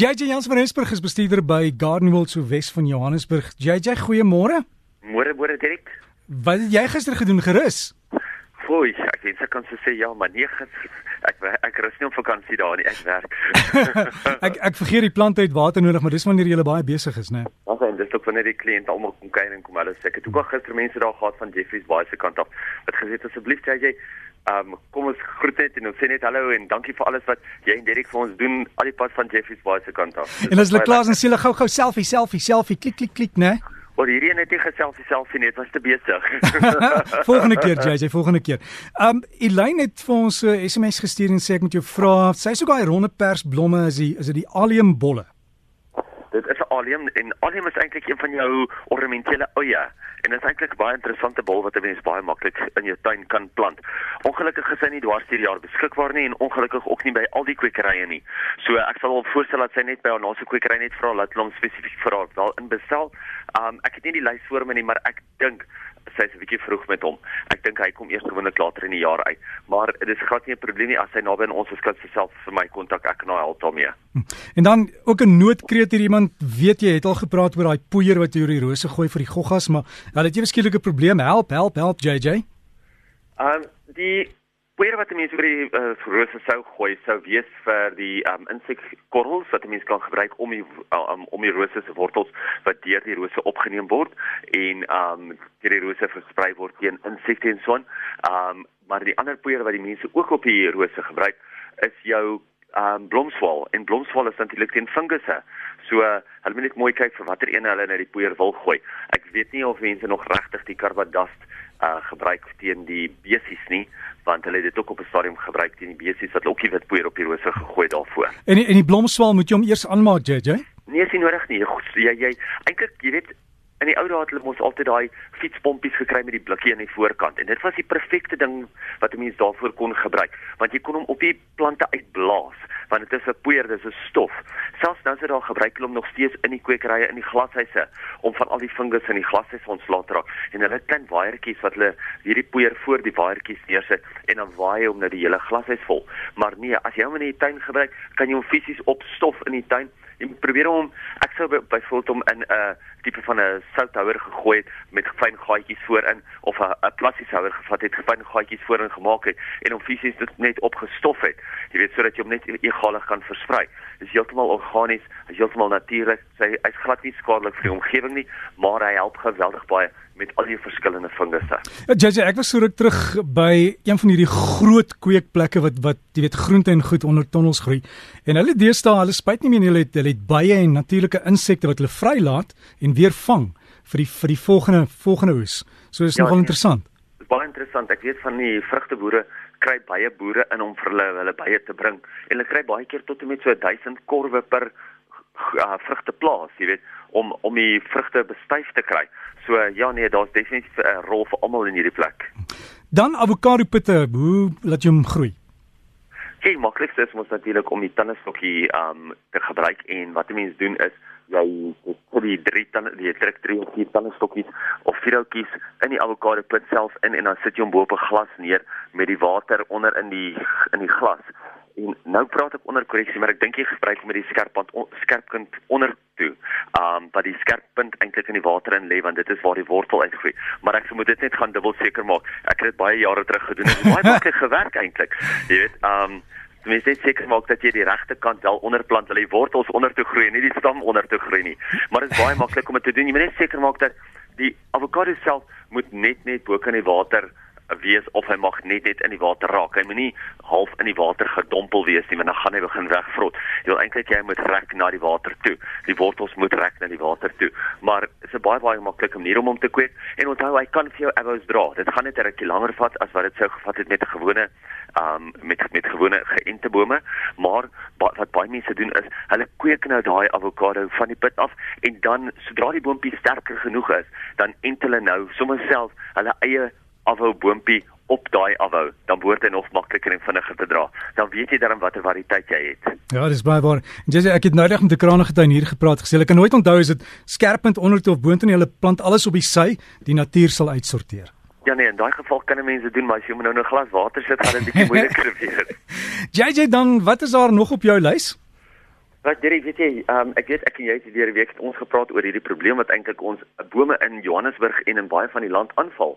JJ Jans van Rensburg is bestuurder by Garden World so Wes van Johannesburg. JJ, goeiemôre. Môre, môre Dirk. Wat het jy gister gedoen gerus? Fooi, ek wens ek kan so sê ja, maar nee, ek ek rus nie op vakansie daar nie, ek werk. ek ek vergeet die plante het water nodig, maar dis wanneer jy baie besig is, né? Nee? Ag, en dis ook wanneer die kliënt almal kom kuier en kom hulle sê ek het ook al gister mense daar gehad van Jeffrey's Bay se kant af. Wat gesê het asseblief JJ, ehm um, kom ons groet net en ons sê net hallo en dankie vir alles wat jy en Derek vir ons doen al die pas van Jeffrey's Bay se kant af. En as hulle klaar is en sê hulle gou-gou selfie, selfie, selfie, klik klik klik, né? Nee? Oor hierdie net nie geselfie selfie net was te besig. volgende keer JJ, volgende keer. Um Elaine het vir ons 'n uh, SMS gestuur en sê ek moet jou vra, sy is ook daai ronde persblomme is die is dit die aliumbolle? Alium en alium is eintlik een van jou ornamentele oeye en dit is eintlik 'n baie interessante bol wat 'n mens baie maklik in jou tuin kan plant. Ongelukkig is hy nie dwars deur die jaar beskikbaar nie en ongelukkig ook nie by al die kwekerye nie. So ek sal hom voorstel dat sy net by haar naaste kwekery net vra dat hulle hom spesifiek vir haar wel inbestel. Um ek het nie die lys voor my nie, maar ek dink sy is 'n bietjie vroeg met hom. Ek dink hy kom eers gewoonlik later in die jaar uit. Maar dit is glad nie 'n probleem nie as hy naby aan ons is kan sy self vir my kontak ek kan nou help daarmee. Hm. En dan ook 'n noodkreet hier iemand weet jy het al gepraat oor daai poeier wat jy oor die rose gooi vir die goggas, maar hulle het jy skielik 'n probleem. Help, help, help JJ. Um die Weer wat mense vir die uh, rose sou gooi sou wees vir die um, insekkorrels wat mense kan gebruik om die um, om die rose se wortels wat deur die rose opgeneem word en um deur die rose versprei word teen insekte en so aan. Um maar die ander poeier wat die mense ook op die rose gebruik is jou um blomswal en blomswal is natuurlik teen fungusse. So uh, hulle moet net mooi kyk vir watter een hulle na die poeier wil gooi. Ek weet nie of mense nog regtig die carbadast uh gebruik teen die besies nie want hulle het dit ook op 'n stadium gebruik teen die besies wat ook die wit poeier op die rose gegooi daarvoor. En die, en die blomswaal moet jy hom eers aanmaak JJ? Nee, is nie nodig nie. Jy jy eintlik jy weet in die ou dae het hulle mos altyd daai fietspompies gekry met die blikkie aan die voorkant en dit was die perfekte ding wat 'n mens daarvoor kon gebruik want jy kon hom op die plante uitblaas want dit is 'n poeier, dis 'n stof. Selfs as jy daar gebruik hom nog steeds in die kwekerye in die glashuise om van al die fungus in die glashuis ontslae te raak. En hulle klein waaiertjies wat hulle hierdie poeier voor die waaiertjies neersit en dan waai hom nou die hele glashuis vol. Maar nee, as jy hom in die tuin gebruik, kan jy hom fisies op stof in die tuin jy probeer hom ek sou byvoorbeeld hom in 'n uh, tipe van 'n southouer gegooi het met fyn gaatjies voorin of 'n 'n plastiese houer gevat het, fyn gaatjies voorin gemaak het en hom fisies dit net opgestof het. Jy weet sodat jy hom net egalig kan versprei. Dit is heeltemal organies, hy is heeltemal natuurlik. Sy hy's glad nie skadelik vir die omgewing nie, maar hy help geweldig baie met al die verskillende fungusse. Ja, JJ, ek was so ruk terug by een van hierdie groot kweekplekke wat wat jy weet groente en goed onder tonnels groei. En hulle deesdae, hulle spyt nie meer hulle het hulle het baie en natuurlike insekte wat hulle vrylaat en weer vang vir die vir die volgende volgende oes. So is ja, nogal interessant. Is baie interessant. Ek weet van die vrugteboere kry baie boere in om vir hulle hulle baie te bring en hulle kry baie keer tot en met so 1000 korwe per uh, vrugte plaas, jy weet, om om die vrugte bestuif te kry. So ja nee, daar's definitief 'n rol vir almal in hierdie plek. Dan avokado pitte, hoe laat jy hom groei? Hey, maklikste is mos natuurlik om die tannestokkie um te gebruik en wat 'n mens doen is jy sit die drie tande die trek drie of vier tannestokkies of vier houtjies in die avokado pit self in en dan sit jy hom bo op 'n glas neer met die water onder in die in die glas. En nou praat ek onder korreksie, maar ek dink jy gebruik met die skerppunt skerppunt onder toe. Um wat die skerppunt eintlik in die water in lê want dit is waar die wortel uitgroei. Maar ek moet dit net gaan dubbel seker maak. Ek het dit baie jare terug gedoen. Dit baie maklik gewerk eintlik. Jy weet, um Mens moet seker maak dat jy die regte kant wel onderplant, dat die wortels onder toe groei en nie die stam onder toe groei nie. Maar dit is baie maklik om dit te doen. Jy moet net seker maak dat die avokado self moet net net bo kan die water wees of hy mag net net in die water raak. Hy moenie half in die water gedompel wees nie, want dan gaan hy begin wegvrot. Jy wil eintlik jy moet rek na die water toe. Die wortels moet rek na die water toe. Maar dit is 'n baie baie maklike manier om hom te kweek en onthou hy kan vir jou avo's dra. Dit gaan net 'n rukkie langer vat as wat dit sou gevat het met 'n gewone um met met gewone geënte bome, maar wat baie mense doen is hulle kweek nou daai avokado van die pit af en dan sodra die boontjie sterker genoeg is, dan ent hulle nou sommer self hulle eie afhou boontjie op daai afhou, dan word hy nog makliker en vinniger te dra. Dan weet jy dan watter variëteit jy het. Ja, dis baie waar. Sê ek het nou net met 'n krane getuin hier gepraat gesê, ek kan nooit onthou is dit skerpend onder toe of boontoe nie, hulle plant alles op die sy, die natuur sal uitsorteer. Ja nee, in daai geval kan mense doen, maar as jy nou 'n glas water sit, gaan dit 'n bietjie moeiliker wees. JJ dan, wat is daar nog op jou lys? Wat jy weet jy, um, ek weet ek en jy het hierdie week ons gepraat oor hierdie probleem wat eintlik ons bome in Johannesburg en in baie van die land aanval.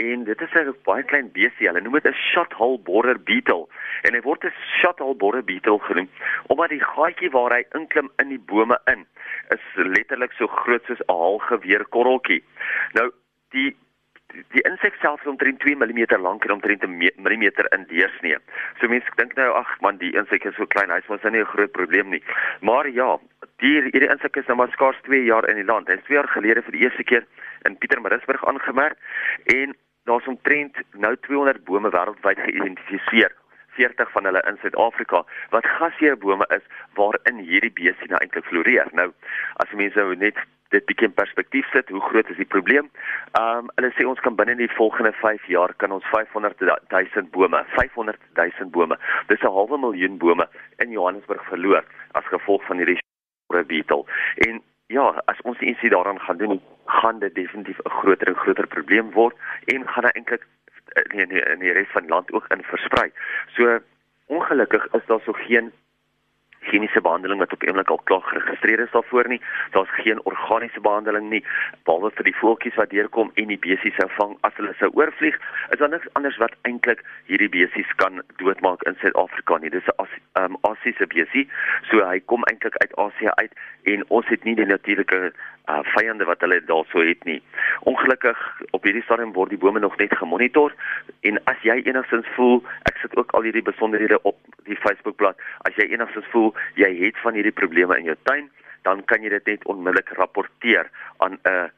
En dit is 'n baie klein besie. Hulle noem dit 'n shothole borer beetle. En hy word 'n shothole borer beetle genoem omdat die gaatjie waar hy inklim in die bome in is letterlik so groot soos 'n haalgeweer korreltjie. Nou die die insek self is omtrent 2 mm lank en omtrent 'n mm in deursnee. So mense dink nou ag man die insek is so klein, hy's mos nou nie 'n groot probleem nie. Maar ja, die hierdie insek is nou maar skaars 2 jaar in die land. Hy's 2 jaar gelede vir die eerste keer in Pietermaritzburg aangemerk en daar's omtrent nou 200 bome wêreldwyd geïdentifiseer 40 van hulle in Suid-Afrika wat gasheerbome is waarin hierdie besie nou eintlik floreer. Nou as mense nou net dit bietjie in perspektief sit, hoe groot is die probleem? Ehm um, hulle sê ons kan binne die volgende 5 jaar kan ons 500 000 bome, 500 000 bome. Dis 'n halwe miljoen bome in Johannesburg verloor as gevolg van hierdie beetle. En ja, as ons iets daaraan gaan doen, gaan dit definitief 'n groter en groter probleem word en gaan eintlik in die, in die res van die land ook in versprei. So ongelukkig is daar so geen chemiese behandeling wat op oomblik al klaar geregistreer is daarvoor nie. Daar's geen organiese behandeling nie behalwe vir die voeltjies wat deurkom en die besies sou vang as hulle sou oorvlieg. Is daar niks anders wat eintlik hierdie besies kan doodmaak in Suid-Afrika nie. Dis 'n as, um, Asiëse besie. So hy kom eintlik uit Asië uit en ons het nie die natuurlike uh, vyande wat hulle daarso het nie. Ongelukkig op hierdie stadium word die bome nog net gemonitor en as jy enigstens voel, ek sit ook al hierdie besonderhede op die Facebookblad, as jy enigstens voel jy het van hierdie probleme in jou tuin, dan kan jy dit net onmiddellik rapporteer aan 'n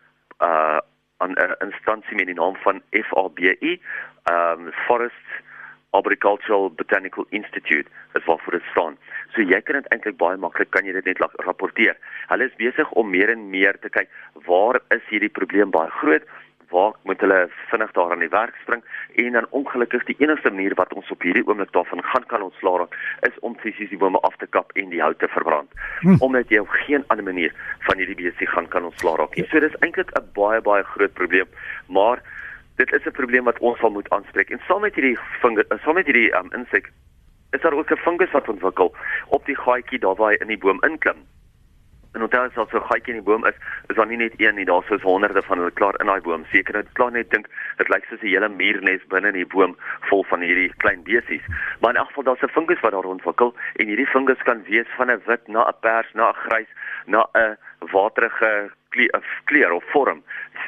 uh, aan 'n instansie met die naam van FABI, um Forest Agricultural Botanical Institute, as wat vir dit staan. So jy kan dit eintlik baie maklik kan jy dit net rapporteer. Hulle is besig om meer en meer te kyk waar is hierdie probleem baie groot? Waar moet hulle vinnig daar aan die werk spring? En dan ongelukkig die enigste manier wat ons op hierdie oomblik daarvan gaan kan ontslaa raak is om fisies die bome af te kap en die hout te verbrand. Hm. Omdat jy op geen ander manier van hierdie besie gaan kan ontslaa raak nie. So dis eintlik 'n baie baie groot probleem, maar dit is 'n probleem wat ons sal moet aanspreek. En saam met hierdie vinger, saam met hierdie um, insek is daar ook 'n fungus wat ontwikkel op die gaatjie daar waar hy in die boom inklim. En onthou as so 'n gaatjie in die boom is, is daar nie net een nie, daar is honderde van hulle klaar in daai boom. Seker dit klaar net dink dit lyk soos 'n hele muurnes binne in die boom vol van hierdie klein besies. Maar in elk geval daar's 'n fungus wat daar ontwikkel en hierdie fungus kan wees van 'n wit na 'n pers na 'n grys na 'n waterige kleur of vorm.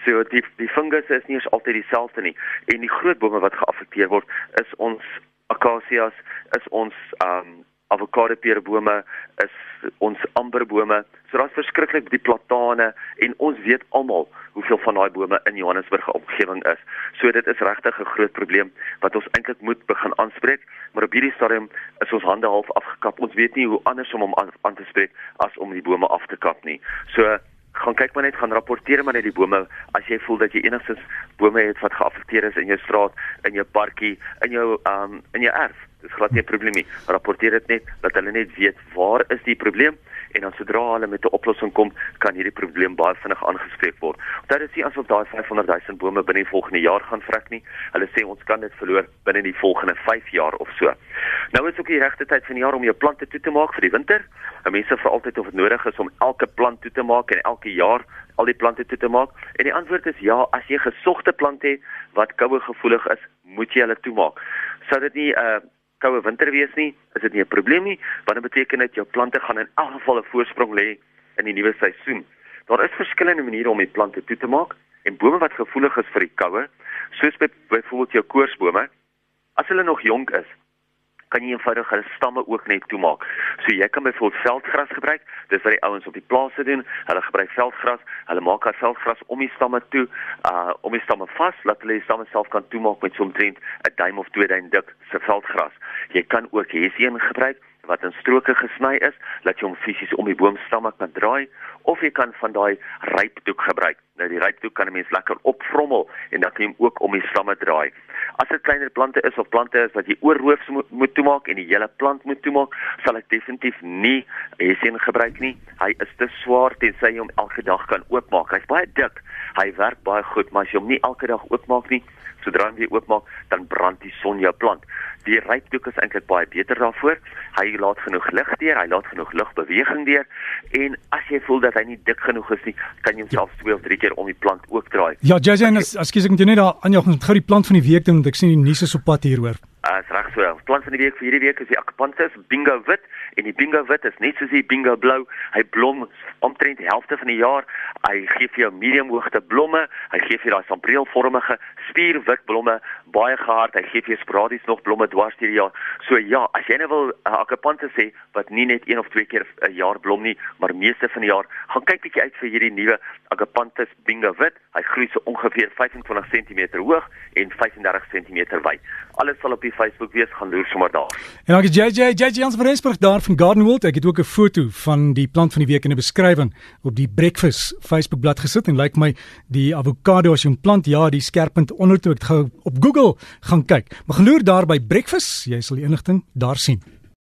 So die die fungus is nie altyd dieselfde nie. En die groot bome wat geaffekteer word is ons akasias is ons um avokado peerbome is ons amberbome. So daar's verskriklik die platane en ons weet almal hoeveel van daai bome in Johannesburg omgewing is. So dit is regtig 'n groot probleem wat ons eintlik moet begin aanspreek, maar op hierdie stadium is ons hande half afgekap. Ons weet nie hoe anders om hom aan, te spreek as om die bome af te kap nie. So gaan kyk maar net gaan rapporteer maar net die bome as jy voel dat jy enigstens bome het wat geaffekteer is in jou straat, in jou parkie, in jou um in jou erf. Dis glad nie 'n probleem nie. Rapporteer dit net dat hulle net weet waar is die probleem en dan sodra hulle met 'n oplossing kom, kan hierdie probleem baie vinnig aangespreek word. Dit is nie asof daai 500 000 bome binne die volgende jaar gaan vrek nie. Hulle sê ons kan dit verloor binne die volgende 5 jaar of so. Nou is ook die regte tyd van die jaar om jou plante toe te maak vir die winter. Mense vra altyd of dit nodig is om elke plant toe te maak en elke jaar al die plante toe te maak. En die antwoord is ja, as jy gesogte plante het wat koue gevoelig is, moet jy hulle toemaak. Sou dit nie 'n uh, koue winter wees nie, is dit nie 'n probleem nie, want dit beteken dat jou plante gaan in elk geval 'n voorsprong lê in die nuwe seisoen. Daar is verskillende maniere om die plante toe te maak en bome wat gevoelig is vir die koue, soos by byvoorbeeld jou koorsbome, as hulle nog jonk is, kan jy eenvoudig hulle stamme ook net toemaak. So jy kan byvoorbeeld veldgras gebruik. Dis wat die ouens op die plase doen. Hulle gebruik veldgras. Hulle maak al veldgras om die stamme toe, uh om die stamme vas, laat hulle die stamme self kan toemaak met so omtrent 'n duim of twee duim dik se veldgras. Jy kan ook hesien gebruik wat in stroke gesny is, laat jy hom fisies om die boomstamme kan draai of jy kan van daai rypdoek gebruik. Nou die rypdoek kan 'n mens lekker opvrommel en dan kan jy hom ook om die stamme draai. As dit kleiner plante is of plante is wat jy oorhoofs moet, moet toemaak en die hele plant moet toemaak, sal ek definitief nie hesien gebruik nie. Hy is te swaar tensy jy hom elke dag kan oopmaak. Hy's baie dik. Hy werk baie goed, maar as jy hom nie elke dag oopmaak nie, sodra jy oopmaak, dan brand die son jou plant. Die rypdoek is eintlik baie beter daarvoor. Hy laat genoeg lig deur, hy laat genoeg lugbeweging deur en as jy voel dat hy nie dik genoeg is nie, kan jy hom selfs twee of drie keer om die plant ook draai. Ja, Jajan, ekskuus ek moet jou net daar aan jou gou die plant van die week doen want ek sien die nuus is op pad hier hoor. As uh, reg so. Plant van die week vir hierdie week is die Acapanthus bingo wit en die bingo wit is net soos die bingo blou. Hy blom omtrent die helfte van die jaar. Hy gee vir jou medium hoogte blomme. Hy gee vir daai sampreelvormige spierwit blomme baie gehard. Hy gee vir jou sporadies nog blomme dwars deur die jaar. So ja, as jy nou wil 'n uh, Acapanthus hê wat nie net een of twee keer 'n jaar blom nie, maar meeste van die jaar, gaan kyk bietjie uit vir hierdie nuwe Acapanthus bingo wit. Hy groei so ongeveer 25 cm hoog en 35 cm wyd. Alles sal op die Facebook wees, gaan loer sommer daar. En dan is JJ JJ Jans van Rensburg daar van Garden World. Ek het ook 'n foto van die plant van die week in 'n beskrywing op die Breakfast Facebook bladsy gesit en lyk like my die avokado as 'n plant ja, die skerpunt onder toe ek gou op Google gaan kyk. Maar geloer daar by Breakfast, jy sal die inligting daar sien.